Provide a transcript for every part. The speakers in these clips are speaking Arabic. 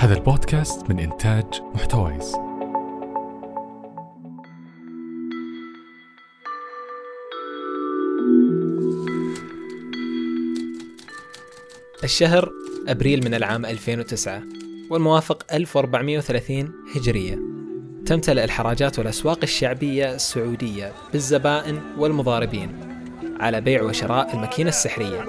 هذا البودكاست من إنتاج محتويس. الشهر أبريل من العام 2009 والموافق 1430 هجرية. تمتلئ الحراجات والأسواق الشعبية السعودية بالزبائن والمضاربين على بيع وشراء الماكينة السحرية.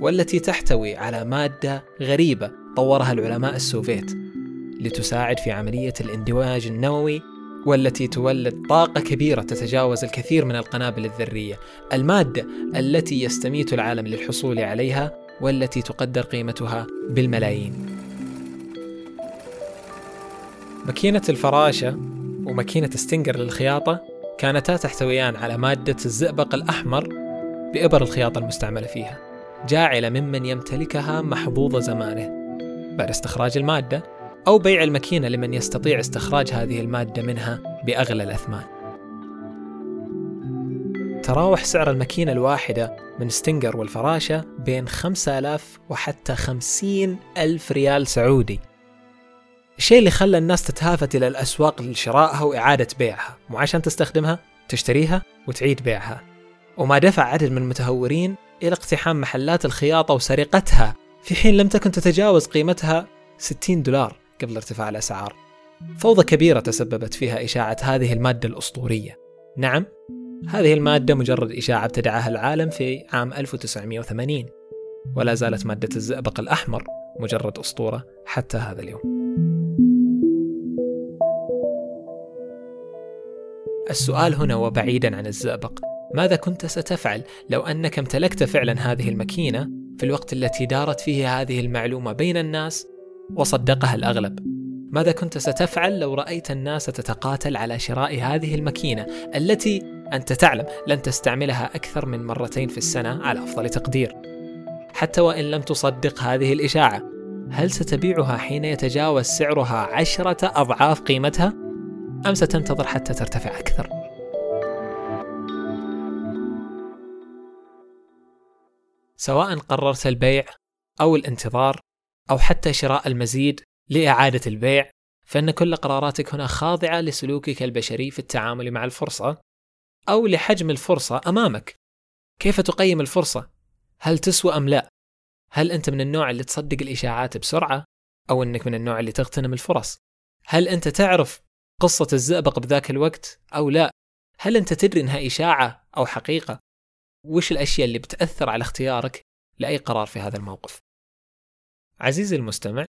والتي تحتوي على مادة غريبة طورها العلماء السوفيت لتساعد في عملية الاندماج النووي والتي تولد طاقة كبيرة تتجاوز الكثير من القنابل الذرية، المادة التي يستميت العالم للحصول عليها والتي تقدر قيمتها بالملايين. ماكينة الفراشة وماكينة ستينجر للخياطة كانتا تحتويان على مادة الزئبق الأحمر بإبر الخياطة المستعملة فيها، جاعلة ممن يمتلكها محظوظ زمانه. بعد استخراج المادة أو بيع الماكينة لمن يستطيع استخراج هذه المادة منها بأغلى الأثمان. تراوح سعر الماكينة الواحدة من ستينجر والفراشة بين 5000 وحتى 50 ألف ريال سعودي. الشيء اللي خلى الناس تتهافت إلى الأسواق لشرائها وإعادة بيعها. مو عشان تستخدمها تشتريها وتعيد بيعها. وما دفع عدد من المتهورين إلى اقتحام محلات الخياطة وسرقتها في حين لم تكن تتجاوز قيمتها 60 دولار قبل ارتفاع الأسعار. فوضى كبيرة تسببت فيها إشاعة هذه المادة الأسطورية. نعم هذه المادة مجرد إشاعة ابتدعها العالم في عام 1980 ولا زالت مادة الزئبق الأحمر مجرد أسطورة حتى هذا اليوم. السؤال هنا وبعيدا عن الزئبق. ماذا كنت ستفعل لو أنك امتلكت فعلا هذه الماكينة في الوقت التي دارت فيه هذه المعلومة بين الناس وصدقها الأغلب ماذا كنت ستفعل لو رأيت الناس تتقاتل على شراء هذه الماكينة التي أنت تعلم لن تستعملها أكثر من مرتين في السنة على أفضل تقدير حتى وإن لم تصدق هذه الإشاعة هل ستبيعها حين يتجاوز سعرها عشرة أضعاف قيمتها؟ أم ستنتظر حتى ترتفع أكثر؟ سواء قررت البيع أو الانتظار أو حتى شراء المزيد لإعادة البيع فإن كل قراراتك هنا خاضعة لسلوكك البشري في التعامل مع الفرصة أو لحجم الفرصة أمامك كيف تقيم الفرصة؟ هل تسوى أم لا؟ هل أنت من النوع اللي تصدق الإشاعات بسرعة أو أنك من النوع اللي تغتنم الفرص؟ هل أنت تعرف قصة الزئبق بذاك الوقت أو لا؟ هل أنت تدري أنها إشاعة أو حقيقة؟ وش الأشياء اللي بتأثر على اختيارك لأي قرار في هذا الموقف؟ عزيزي المستمع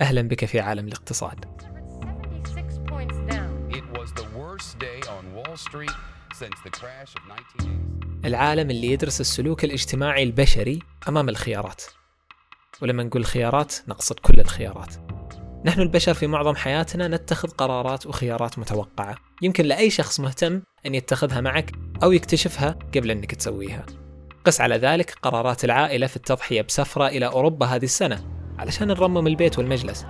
أهلا بك في عالم الاقتصاد 76 points down. It was the worst day on Wall Street since the crash of 1980. العالم اللي يدرس السلوك الاجتماعي البشري أمام الخيارات ولما نقول خيارات نقصد كل الخيارات نحن البشر في معظم حياتنا نتخذ قرارات وخيارات متوقعة يمكن لأي شخص مهتم أن يتخذها معك أو يكتشفها قبل أنك تسويها. قس على ذلك قرارات العائلة في التضحية بسفرة إلى أوروبا هذه السنة علشان نرمم البيت والمجلس.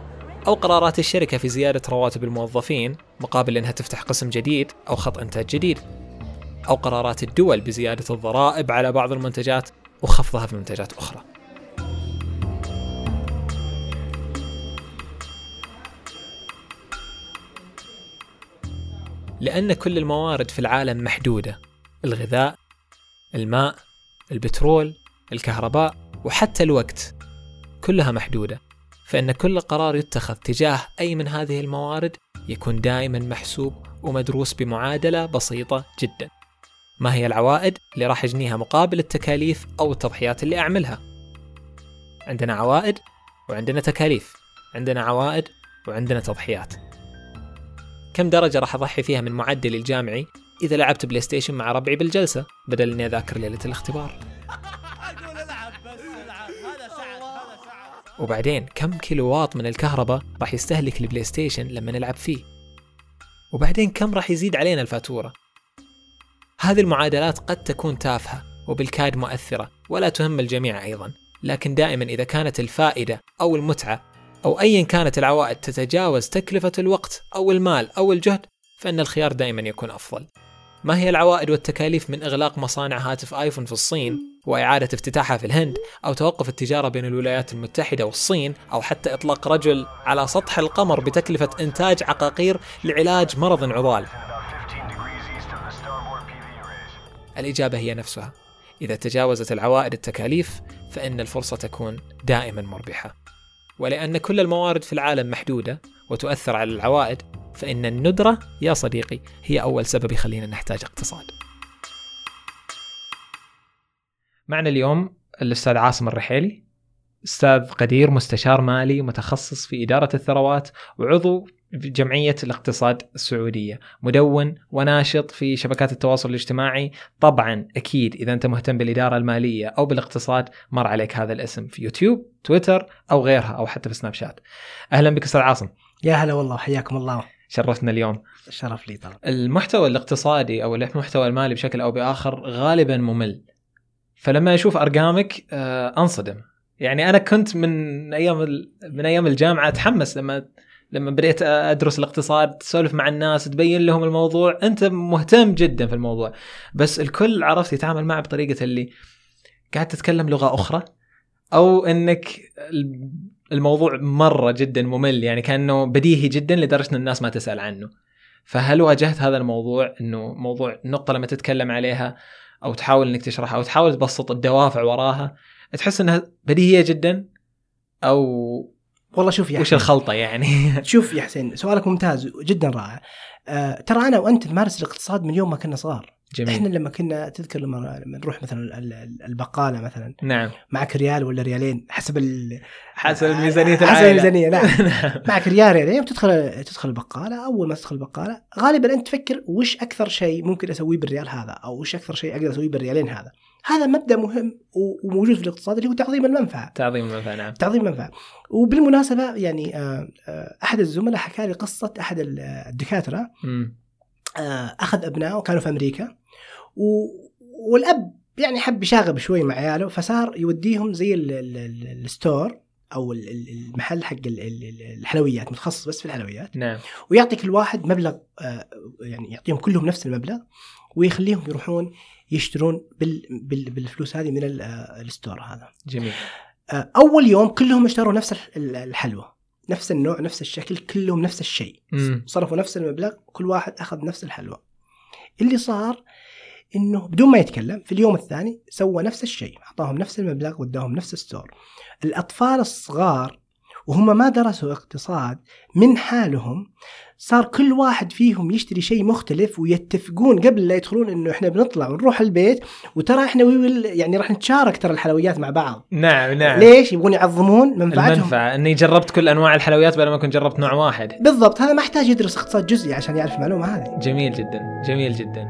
أو قرارات الشركة في زيادة رواتب الموظفين مقابل أنها تفتح قسم جديد أو خط إنتاج جديد. أو قرارات الدول بزيادة الضرائب على بعض المنتجات وخفضها في منتجات أخرى. لأن كل الموارد في العالم محدودة. الغذاء الماء البترول الكهرباء وحتى الوقت. كلها محدودة. فإن كل قرار يتخذ تجاه أي من هذه الموارد يكون دائما محسوب ومدروس بمعادلة بسيطة جدا. ما هي العوائد اللي راح أجنيها مقابل التكاليف أو التضحيات اللي أعملها؟ عندنا عوائد وعندنا تكاليف. عندنا عوائد وعندنا تضحيات. كم درجة راح أضحي فيها من معدلي الجامعي إذا لعبت بلاي ستيشن مع ربعي بالجلسة بدل إني أذاكر ليلة الاختبار. وبعدين كم كيلو واط من الكهرباء راح يستهلك البلاي ستيشن لما نلعب فيه؟ وبعدين كم راح يزيد علينا الفاتورة؟ هذه المعادلات قد تكون تافهة وبالكاد مؤثرة ولا تهم الجميع أيضا. لكن دائما إذا كانت الفائدة أو المتعة أو أيا كانت العوائد تتجاوز تكلفة الوقت أو المال أو الجهد فإن الخيار دائما يكون أفضل. ما هي العوائد والتكاليف من إغلاق مصانع هاتف آيفون في الصين وإعادة افتتاحها في الهند أو توقف التجارة بين الولايات المتحدة والصين أو حتى إطلاق رجل على سطح القمر بتكلفة إنتاج عقاقير لعلاج مرض عضال. الإجابة هي نفسها. إذا تجاوزت العوائد التكاليف فإن الفرصة تكون دائما مربحة. ولأن كل الموارد في العالم محدودة وتؤثر على العوائد فإن الندرة يا صديقي هي أول سبب يخلينا نحتاج اقتصاد. معنا اليوم الأستاذ عاصم الرحيلي أستاذ قدير مستشار مالي متخصص في إدارة الثروات وعضو جمعية الاقتصاد السعودية. مدون وناشط في شبكات التواصل الاجتماعي. طبعا أكيد إذا أنت مهتم بالإدارة المالية أو بالاقتصاد مر عليك هذا الاسم في يوتيوب تويتر أو غيرها أو حتى في سناب شات. أهلا بك أستاذ عاصم. يا هلا والله حياكم الله. شرفتنا اليوم. شرف لي طبعا المحتوى الاقتصادي أو المحتوى المالي بشكل أو بآخر غالبا ممل. فلما أشوف أرقامك آه، أنصدم. يعني أنا كنت من أيام ال- من أيام الجامعة أتحمس لما لما بديت أدرس الاقتصاد تسولف مع الناس تبين لهم الموضوع أنت مهتم جدا في الموضوع. بس الكل عرفت يتعامل معه بطريقة اللي قاعد تتكلم لغة أخرى أو إنك ال- الموضوع مرة جدا ممل يعني كأنه بديهي جدا لدرجة إن الناس ما تسأل عنه. فهل واجهت هذا الموضوع؟ إنه موضوع النقطه لما تتكلم عليها أو تحاول إنك تشرحها أو تحاول تبسط الدوافع وراها تحس إنها بديهية جدا أو والله شوف يا وش حسين. الخلطة يعني؟ شوف يا حسين سؤالك ممتاز جدا رائع. آه ترى أنا وأنت نمارس الاقتصاد من يوم ما كنا صغار. إحنا جميل لما كنا تذكر لما نروح مثلا ال- ال- البقالة مثلا. نعم. معك ريال ولا ريالين؟ حسب ال... حسب ميزانيه حسب العائلة. الميزانية نعم. نعم. معك ريال ريالين وتدخل تدخل البقالة. أول ما تدخل البقالة غالبا أنت تفكر وش أكثر شيء ممكن أسويه بالريال هذا أو وش أكثر شيء أقدر أسويه بالريالين هذا. هذا مبدأ مهم وموجود في الاقتصاد اللي هو تعظيم المنفعة. تعظيم المنفعة نعم. تعظيم منفعه وبالمناسبة يعني آه، آه، أحد الزملاء حكى لي قصة أحد ال- الدكاترة. آه، أخذ ابنائه كانوا في أمريكا. والأب يعني حب يشاغب شوي مع عياله فصار يوديهم زي ال... ال... ال... الستور أو ال- ال- المحل حق ال- ال- الحلويات متخصص بس في الحلويات. نعم. ويعطي كل واحد مبلغ يعني يعطيهم كلهم نفس المبلغ. ويخليهم يروحون يشترون بال... بال... بالفلوس هذه من آه، ال store هذا. جميل. آه، أول يوم كلهم اشتروا نفس الح- ال- الحلوى نفس النوع نفس الشكل كلهم نفس الشيء. صرفوا نفس المبلغ كل واحد أخذ نفس الحلوى اللي صار إنه بدون ما يتكلم في اليوم الثاني سوى نفس الشيء أعطاهم نفس المبلغ وداهم نفس ال store. الأطفال الصغار وهم ما درسوا اقتصاد من حالهم صار كل واحد فيهم يشتري شيء مختلف ويتفقون قبل لا يدخلون إنه إحنا بنطلع ونروح البيت. وترى إحنا ويل يعني راح نتشارك ترى الحلويات مع بعض. نعم نعم. ليش؟ يبغون يعظمون منفعتهم. المنفعة إني جربت كل أنواع الحلويات بدل ما كنت جربت نوع واحد. بالضبط هذا ما يحتاج يدرس اقتصاد جزئي عشان يعرف المعلومة هذه. جميل جدا جميل جدا.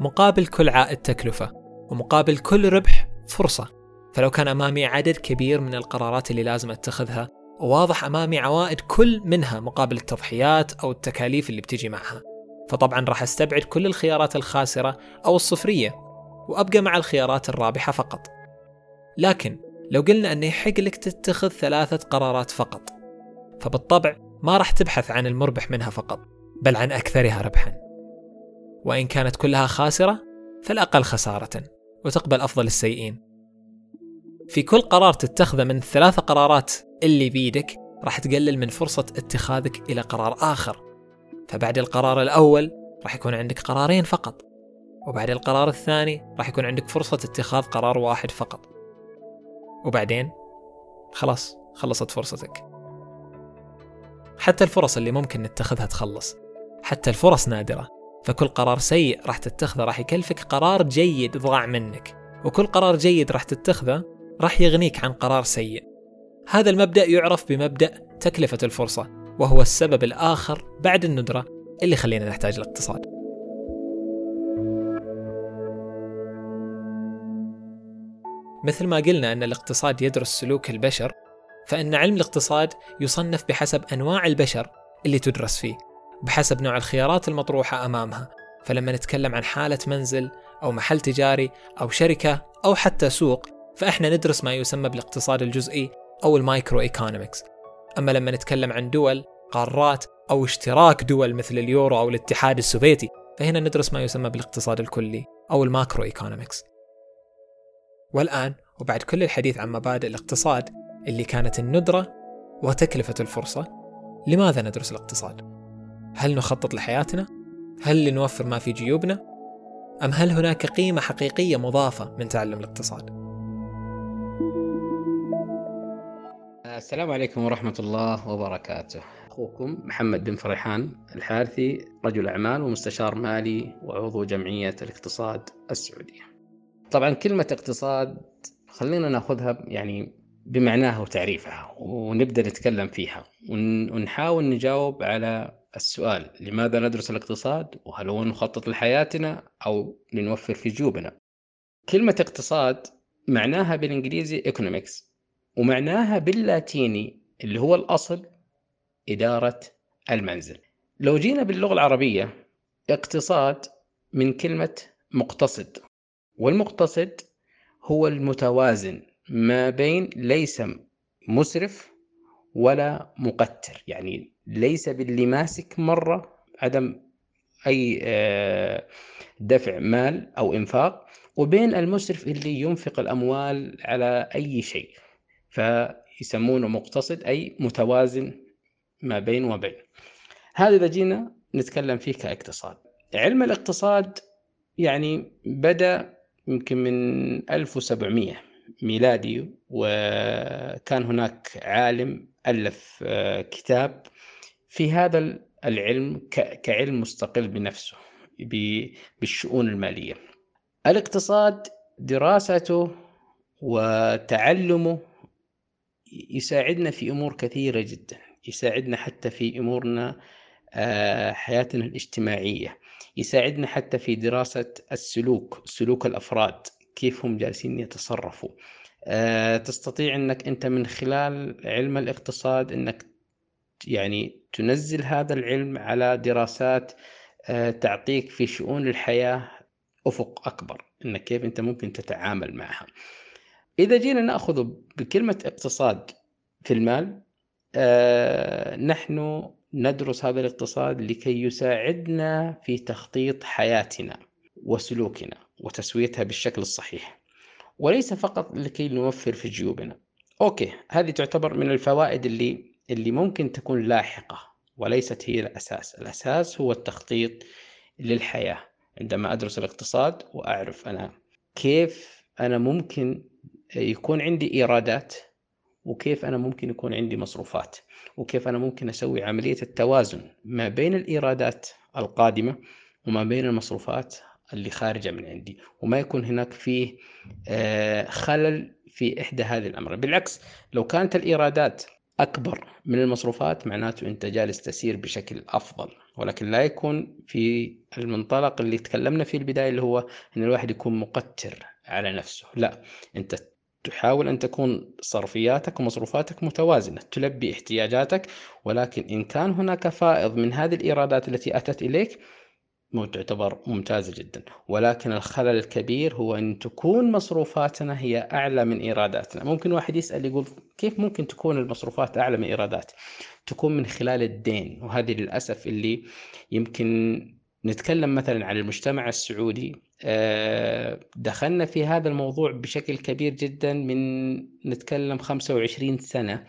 مقابل كل عائد تكلفة ومقابل كل ربح فرصة. فلو كان أمامي عدد كبير من القرارات اللي لازم أتخذها وواضح أمامي عوائد كل منها مقابل التضحيات أو التكاليف اللي بتجي معها. فطبعا راح أستبعد كل الخيارات الخاسرة أو الصفرية وأبقى مع الخيارات الرابحة فقط. لكن لو قلنا أنه يحق لك تتخذ ثلاثة قرارات فقط فبالطبع ما راح تبحث عن المربح منها فقط بل عن أكثرها ربحا. وإن كانت كلها خاسرة فالأقل خسارة. وتقبل أفضل السيئين. في كل قرار تتخذه من الثلاث قرارات اللي بيدك راح تقلل من فرصة اتخاذك إلى قرار آخر. فبعد القرار الأول راح يكون عندك قرارين فقط وبعد القرار الثاني راح يكون عندك فرصة اتخاذ قرار واحد فقط. وبعدين؟ خلاص خلصت فرصتك. حتى الفرص اللي ممكن نتخذها تخلص. حتى الفرص نادرة. فكل قرار سيء راح تتخذه راح يكلفك قرار جيد ضاع منك. وكل قرار جيد راح تتخذه راح يغنيك عن قرار سيء. هذا المبدأ يعرف بمبدأ تكلفة الفرصة وهو السبب الآخر بعد الندرة اللي خلينا نحتاج الاقتصاد. مثل ما قلنا أن الاقتصاد يدرس سلوك البشر فإن علم الاقتصاد يصنف بحسب أنواع البشر اللي تدرس فيه. بحسب نوع الخيارات المطروحة أمامها. فلما نتكلم عن حالة منزل أو محل تجاري أو شركة أو حتى سوق فإحنا ندرس ما يسمى بالاقتصاد الجزئي أو ال microeconomics أما لما نتكلم عن دول قارات أو اشتراك دول مثل اليورو أو الاتحاد السوفيتي فهنا ندرس ما يسمى بالاقتصاد الكلي أو ال macroeconomics والآن وبعد كل الحديث عن مبادئ الاقتصاد اللي كانت الندرة وتكلفة الفرصة لماذا ندرس الاقتصاد؟ هل نخطط لحياتنا؟ هل لنوفر ما في جيوبنا؟ أم هل هناك قيمة حقيقية مضافة من تعلم الاقتصاد؟ السلام عليكم ورحمة الله وبركاته أخوكم محمد بن فريحان الحارثي رجل أعمال ومستشار مالي وعضو جمعية الاقتصاد السعودية طبعا كلمة اقتصاد خلينا ناخذها يعني بمعناها وتعريفها ونبدأ نتكلم فيها ون- ونحاول نجاوب على السؤال لماذا ندرس الاقتصاد؟ وهل هو نخطط لحياتنا؟ أو لنوفر في جيوبنا؟ كلمة اقتصاد معناها بالإنجليزي economics ومعناها باللاتيني اللي هو الأصل إدارة المنزل. لو جينا باللغة العربية اقتصاد من كلمة مقتصد والمقتصد هو المتوازن ما بين ليس مسرف ولا مقتر. يعني ليس باللي ماسك مرة عدم أي آه، دفع مال أو إنفاق وبين المسرف اللي ينفق الأموال على أي شيء. فيسمونه مقتصد أي متوازن ما بين وبين. هذا إذا جينا نتكلم فيه كاقتصاد. علم الاقتصاد يعني بدأ يمكن من 1700 ميلادي وكان هناك عالم ألف آه، كتاب في هذا العلم كعلم مستقل بنفسه بالشؤون المالية. الاقتصاد دراسته وتعلمه يساعدنا في أمور كثيرة جدا يساعدنا حتى في أمورنا آه، حياتنا الاجتماعية يساعدنا حتى في دراسة السلوك سلوك الأفراد كيف هم جالسين يتصرفوا. تستطيع إنك أنت من خلال علم الاقتصاد إنك يعني تنزل هذا العلم على دراسات آه، تعطيك في شؤون الحياة أفق أكبر إنك كيف أنت ممكن تتعامل معها. إذا جينا نأخذ بكلمة اقتصاد في المال آه، نحن ندرس هذا الاقتصاد لكي يساعدنا في تخطيط حياتنا وسلوكنا وتسويتها بالشكل الصحيح. وليس فقط لكي نوفر في جيوبنا. أوكي هذه تعتبر من الفوائد اللي اللي ممكن تكون لاحقة وليست هي الأساس. الأساس هو التخطيط للحياة. عندما أدرس الاقتصاد وأعرف أنا كيف أنا ممكن يكون عندي إيرادات وكيف أنا ممكن يكون عندي مصروفات وكيف أنا ممكن أسوي عملية التوازن ما بين الإيرادات القادمة وما بين المصروفات اللي خارجة من عندي وما يكون هناك فيه آه، خلل في إحدى هذه الامرين بالعكس لو كانت الإيرادات أكبر من المصروفات معناته أنت جالس تسير بشكل أفضل. ولكن لا يكون في المنطلق اللي تكلمنا فيه البداية اللي هو إن الواحد يكون مقتر على نفسه. لا أنت تحاول أن تكون صرفياتك ومصروفاتك متوازنة تلبي احتياجاتك. ولكن إن كان هناك فائض من هذه الإيرادات التي أتت إليك مو تعتبر ممتازة جدا. ولكن الخلل الكبير هو أن تكون مصروفاتنا هي أعلى من إيراداتنا. ممكن واحد يسأل يقول كيف ممكن تكون المصروفات أعلى من إيرادات؟ تكون من خلال الدين. وهذه للأسف اللي يمكن نتكلم مثلا عن المجتمع السعودي. آه، دخلنا في هذا الموضوع بشكل كبير جدا من نتكلم 25 سنة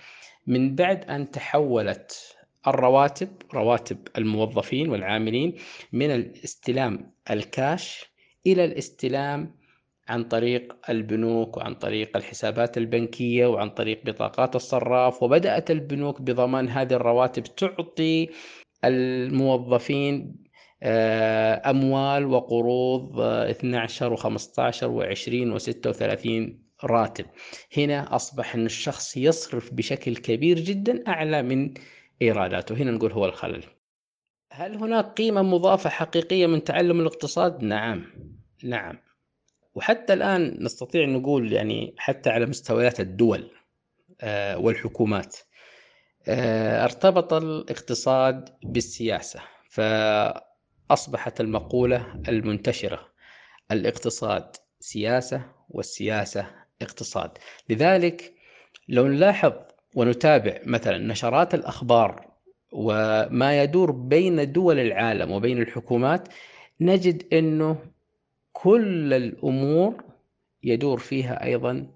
من بعد أن تحولت الرواتب رواتب الموظفين والعاملين من الاستلام الكاش إلى الاستلام عن طريق البنوك وعن طريق الحسابات البنكية وعن طريق بطاقات الصراف. وبدأت البنوك بضمان هذه الرواتب تعطي الموظفين آه، أموال وقروض آه، 12 و15 و20 و36 راتب. هنا أصبح أن الشخص يصرف بشكل كبير جدا أعلى من إيراداته. هنا نقول هو الخلل. هل هناك قيمة مضافة حقيقية من تعلم الاقتصاد؟ نعم. نعم. وحتى الآن نستطيع نقول يعني حتى على مستويات الدول آه، والحكومات آه، ارتبط الاقتصاد بالسياسة فأصبحت المقولة المنتشرة الاقتصاد سياسة والسياسة اقتصاد. لذلك لو نلاحظ ونتابع مثلا نشرات الأخبار وما يدور بين دول العالم وبين الحكومات نجد إنه كل الأمور يدور فيها أيضا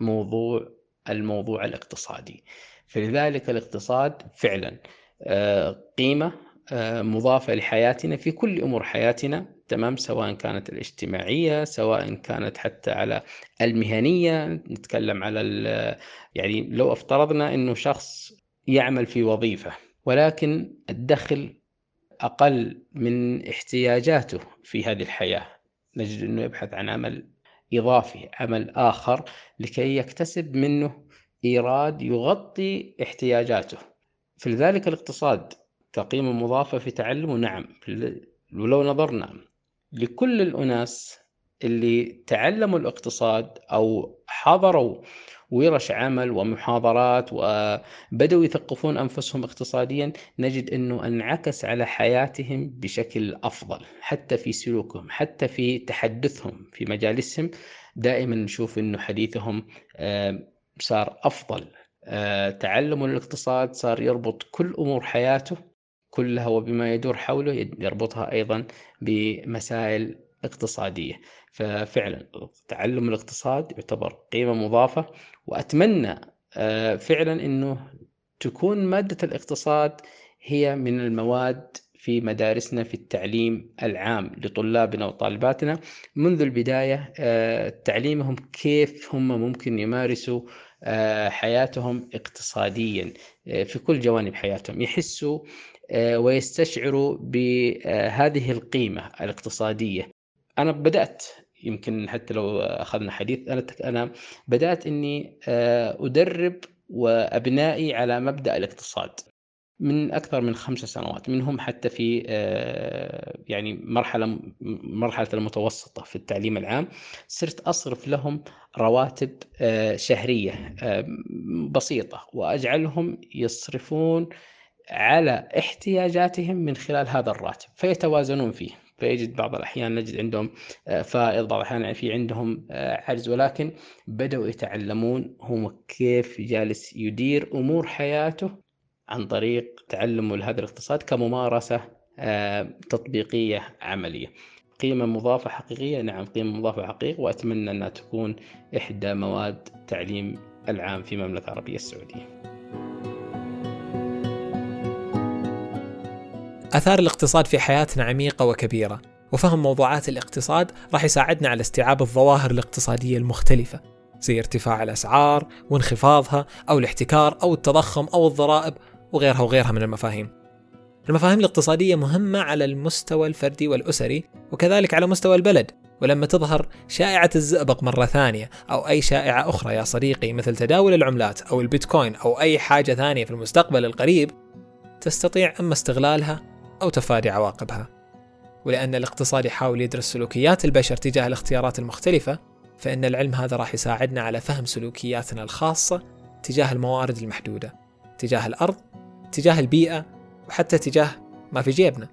موضوع الموضوع الاقتصادي. فلذلك الاقتصاد فعلا آه، قيمة آه، مضافة لحياتنا في كل أمور حياتنا. تمام سواء كانت الاجتماعية سواء كانت حتى على المهنية. نتكلم على يعني لو افترضنا إنه شخص يعمل في وظيفة ولكن الدخل أقل من احتياجاته في هذه الحياة. نجد إنه يبحث عن عمل إضافي عمل آخر لكي يكتسب منه إيراد يغطي احتياجاته. فلذلك الاقتصاد كقيمه مضافه في تعلمه نعم. ولو نظرنا لكل الأناس اللي تعلموا الاقتصاد أو حضروا ورش عمل ومحاضرات وبدأوا يثقفون أنفسهم اقتصاديا نجد أنه انعكس على حياتهم بشكل أفضل حتى في سلوكهم حتى في تحدثهم في مجالسهم. دائما نشوف أنه حديثهم آه، صار أفضل. آه، تعلموا الاقتصاد صار يربط كل أمور حياته كلها وبما يدور حوله يربطها أيضا بمسائل اقتصادية. ففعلا تعلم الاقتصاد يعتبر قيمة مضافة وأتمنى آه، فعلا أنه تكون مادة الاقتصاد هي من المواد في مدارسنا في التعليم العام لطلابنا وطالباتنا. منذ البداية آه، تعليمهم كيف هم ممكن يمارسوا حياتهم اقتصاديا في كل جوانب حياتهم. يحسوا ويستشعروا بهذه القيمة الاقتصادية. أنا بدأت يمكن حتى لو أخذنا حديث أنا أنا بدأت إني أدرب وأبنائي على مبدأ الاقتصاد. من أكثر من خمس سنوات منهم حتى في يعني مرحلة مرحلة المتوسطة في التعليم العام. صرت أصرف لهم رواتب شهرية بسيطة وأجعلهم يصرفون على احتياجاتهم من خلال هذا الراتب فيتوازنون فيه. فيجد بعض الأحيان نجد عندهم فائض بعض الأحيان في عندهم عجز ولكن بدأوا يتعلمون هو كيف جالس يدير أمور حياته عن طريق تعلمه لهذا الاقتصاد كممارسة تطبيقية عملية. قيمة مضافة حقيقية نعم قيمة مضافة حقيقية وأتمنى أنها تكون إحدى مواد تعليم العام في المملكة العربية السعودية. آثار الاقتصاد في حياتنا عميقة وكبيرة وفهم موضوعات الاقتصاد راح يساعدنا على استيعاب الظواهر الاقتصادية المختلفة زي ارتفاع الأسعار وانخفاضها أو الاحتكار أو التضخم أو الضرائب. وغيرها وغيرها من المفاهيم. المفاهيم الاقتصادية مهمة على المستوى الفردي والأسري وكذلك على مستوى البلد. ولما تظهر شائعة الزئبق مرة ثانية أو أي شائعة أخرى يا صديقي مثل تداول العملات أو البيتكوين أو أي حاجة ثانية في المستقبل القريب تستطيع إما استغلالها أو تفادي عواقبها. ولأن الاقتصاد يحاول يدرس سلوكيات البشر تجاه الاختيارات المختلفة فإن العلم هذا راح يساعدنا على فهم سلوكياتنا الخاصة تجاه الموارد المحدودة. تجاه الأرض تجاه البيئة وحتى تجاه ما في جيبنا.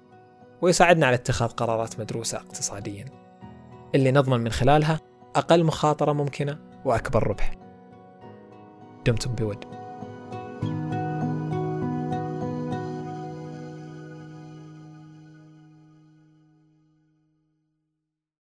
ويساعدنا على اتخاذ قرارات مدروسة اقتصاديا. اللي نضمن من خلالها أقل مخاطرة ممكنة وأكبر ربح. دمتم بود.